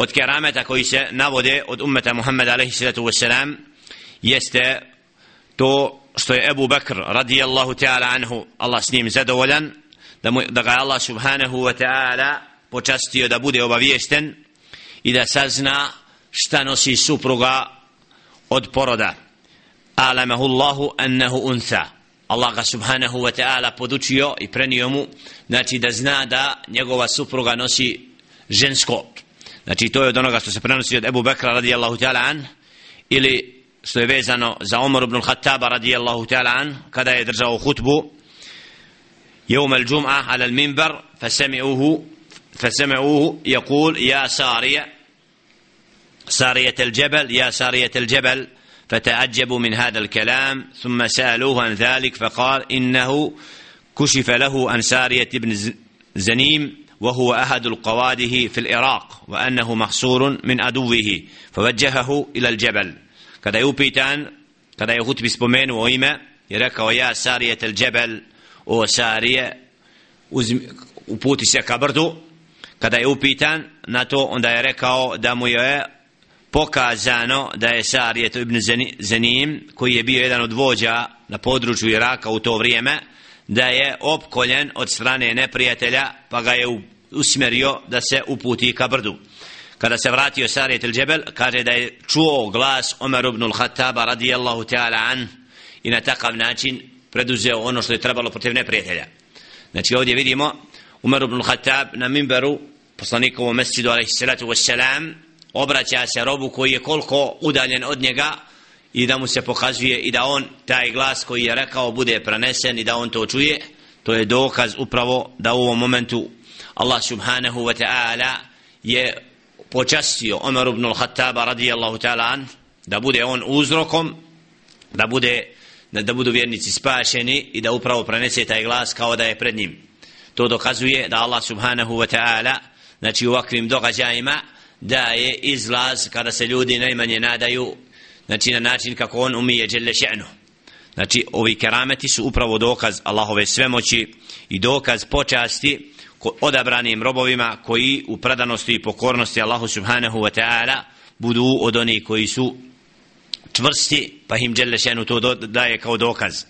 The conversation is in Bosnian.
od kerameta koji se navode od ummeta Muhammeda alaihi sallatu wassalam jeste to što je Ebu Bekr radijallahu ta'ala anhu Allah s njim zadovoljan da, mu, da ga Allah subhanahu wa ta'ala počastio da bude obavijesten i da sazna šta nosi supruga od poroda. Alamahu Allahu annahu untha. Allah ga subhanahu wa ta'ala podučio i prenio mu znači da zna da njegova supruga nosi žensko znači to je od onoga što se prenosi od Ebu Bekra radijallahu ta'ala an ili što je vezano za Omar ibn Khattaba radijallahu ta'ala an kada je držao hutbu يوم الجمعة على المنبر فسمعوه فسمعوه يقول يا سارية سارية الجبل يا سارية الجبل فتعجبوا من هذا الكلام ثم سألوه عن ذلك فقال إنه كشف له عن سارية بن زنيم وهو أحد القواده في العراق وأنه محصور من عدوه فوجهه إلى الجبل kada je upitan kada je hutbi spomenuo ime i rekao ja Sarije tel Džebel o Sarije uzmi, uputi se ka brdu kada je upitan na to onda je rekao da mu je pokazano da je Sarije ibn Zanim koji je bio jedan od vođa na području Iraka u to vrijeme da je opkoljen od strane neprijatelja pa ga je usmjerio da se uputi ka brdu kada se vratio Sarijet il Džebel, kaže da je čuo glas Omer ibn al-Khattaba radijallahu ta'ala an i na takav način preduzeo ono što je trebalo protiv neprijatelja. Znači ovdje vidimo Umar ibn al-Khattab na minberu poslanikovom mesjidu alaihi salatu wassalam obraća se robu koji je koliko udaljen od njega i da mu se pokazuje i da on taj glas koji je rekao bude prenesen i da on to čuje to je dokaz upravo da u ovom momentu Allah subhanahu wa ta'ala je počastio Omer ibn al-Khattaba radijallahu ta'ala an da bude on uzrokom da bude da, da budu vjernici spašeni i da upravo prenese taj glas kao da je pred njim. To dokazuje da Allah subhanahu wa ta'ala znači u ovakvim događajima da je izlaz kada se ljudi najmanje nadaju znači na način kako on umije dželle še'nu. Znači ovi kerameti su upravo dokaz Allahove svemoći i dokaz počasti odabranim robovima koji u predanosti i pokornosti Allahu subhanahu wa ta'ala budu od onih koji su čvrsti pa im dželle šenu to daje kao dokaz.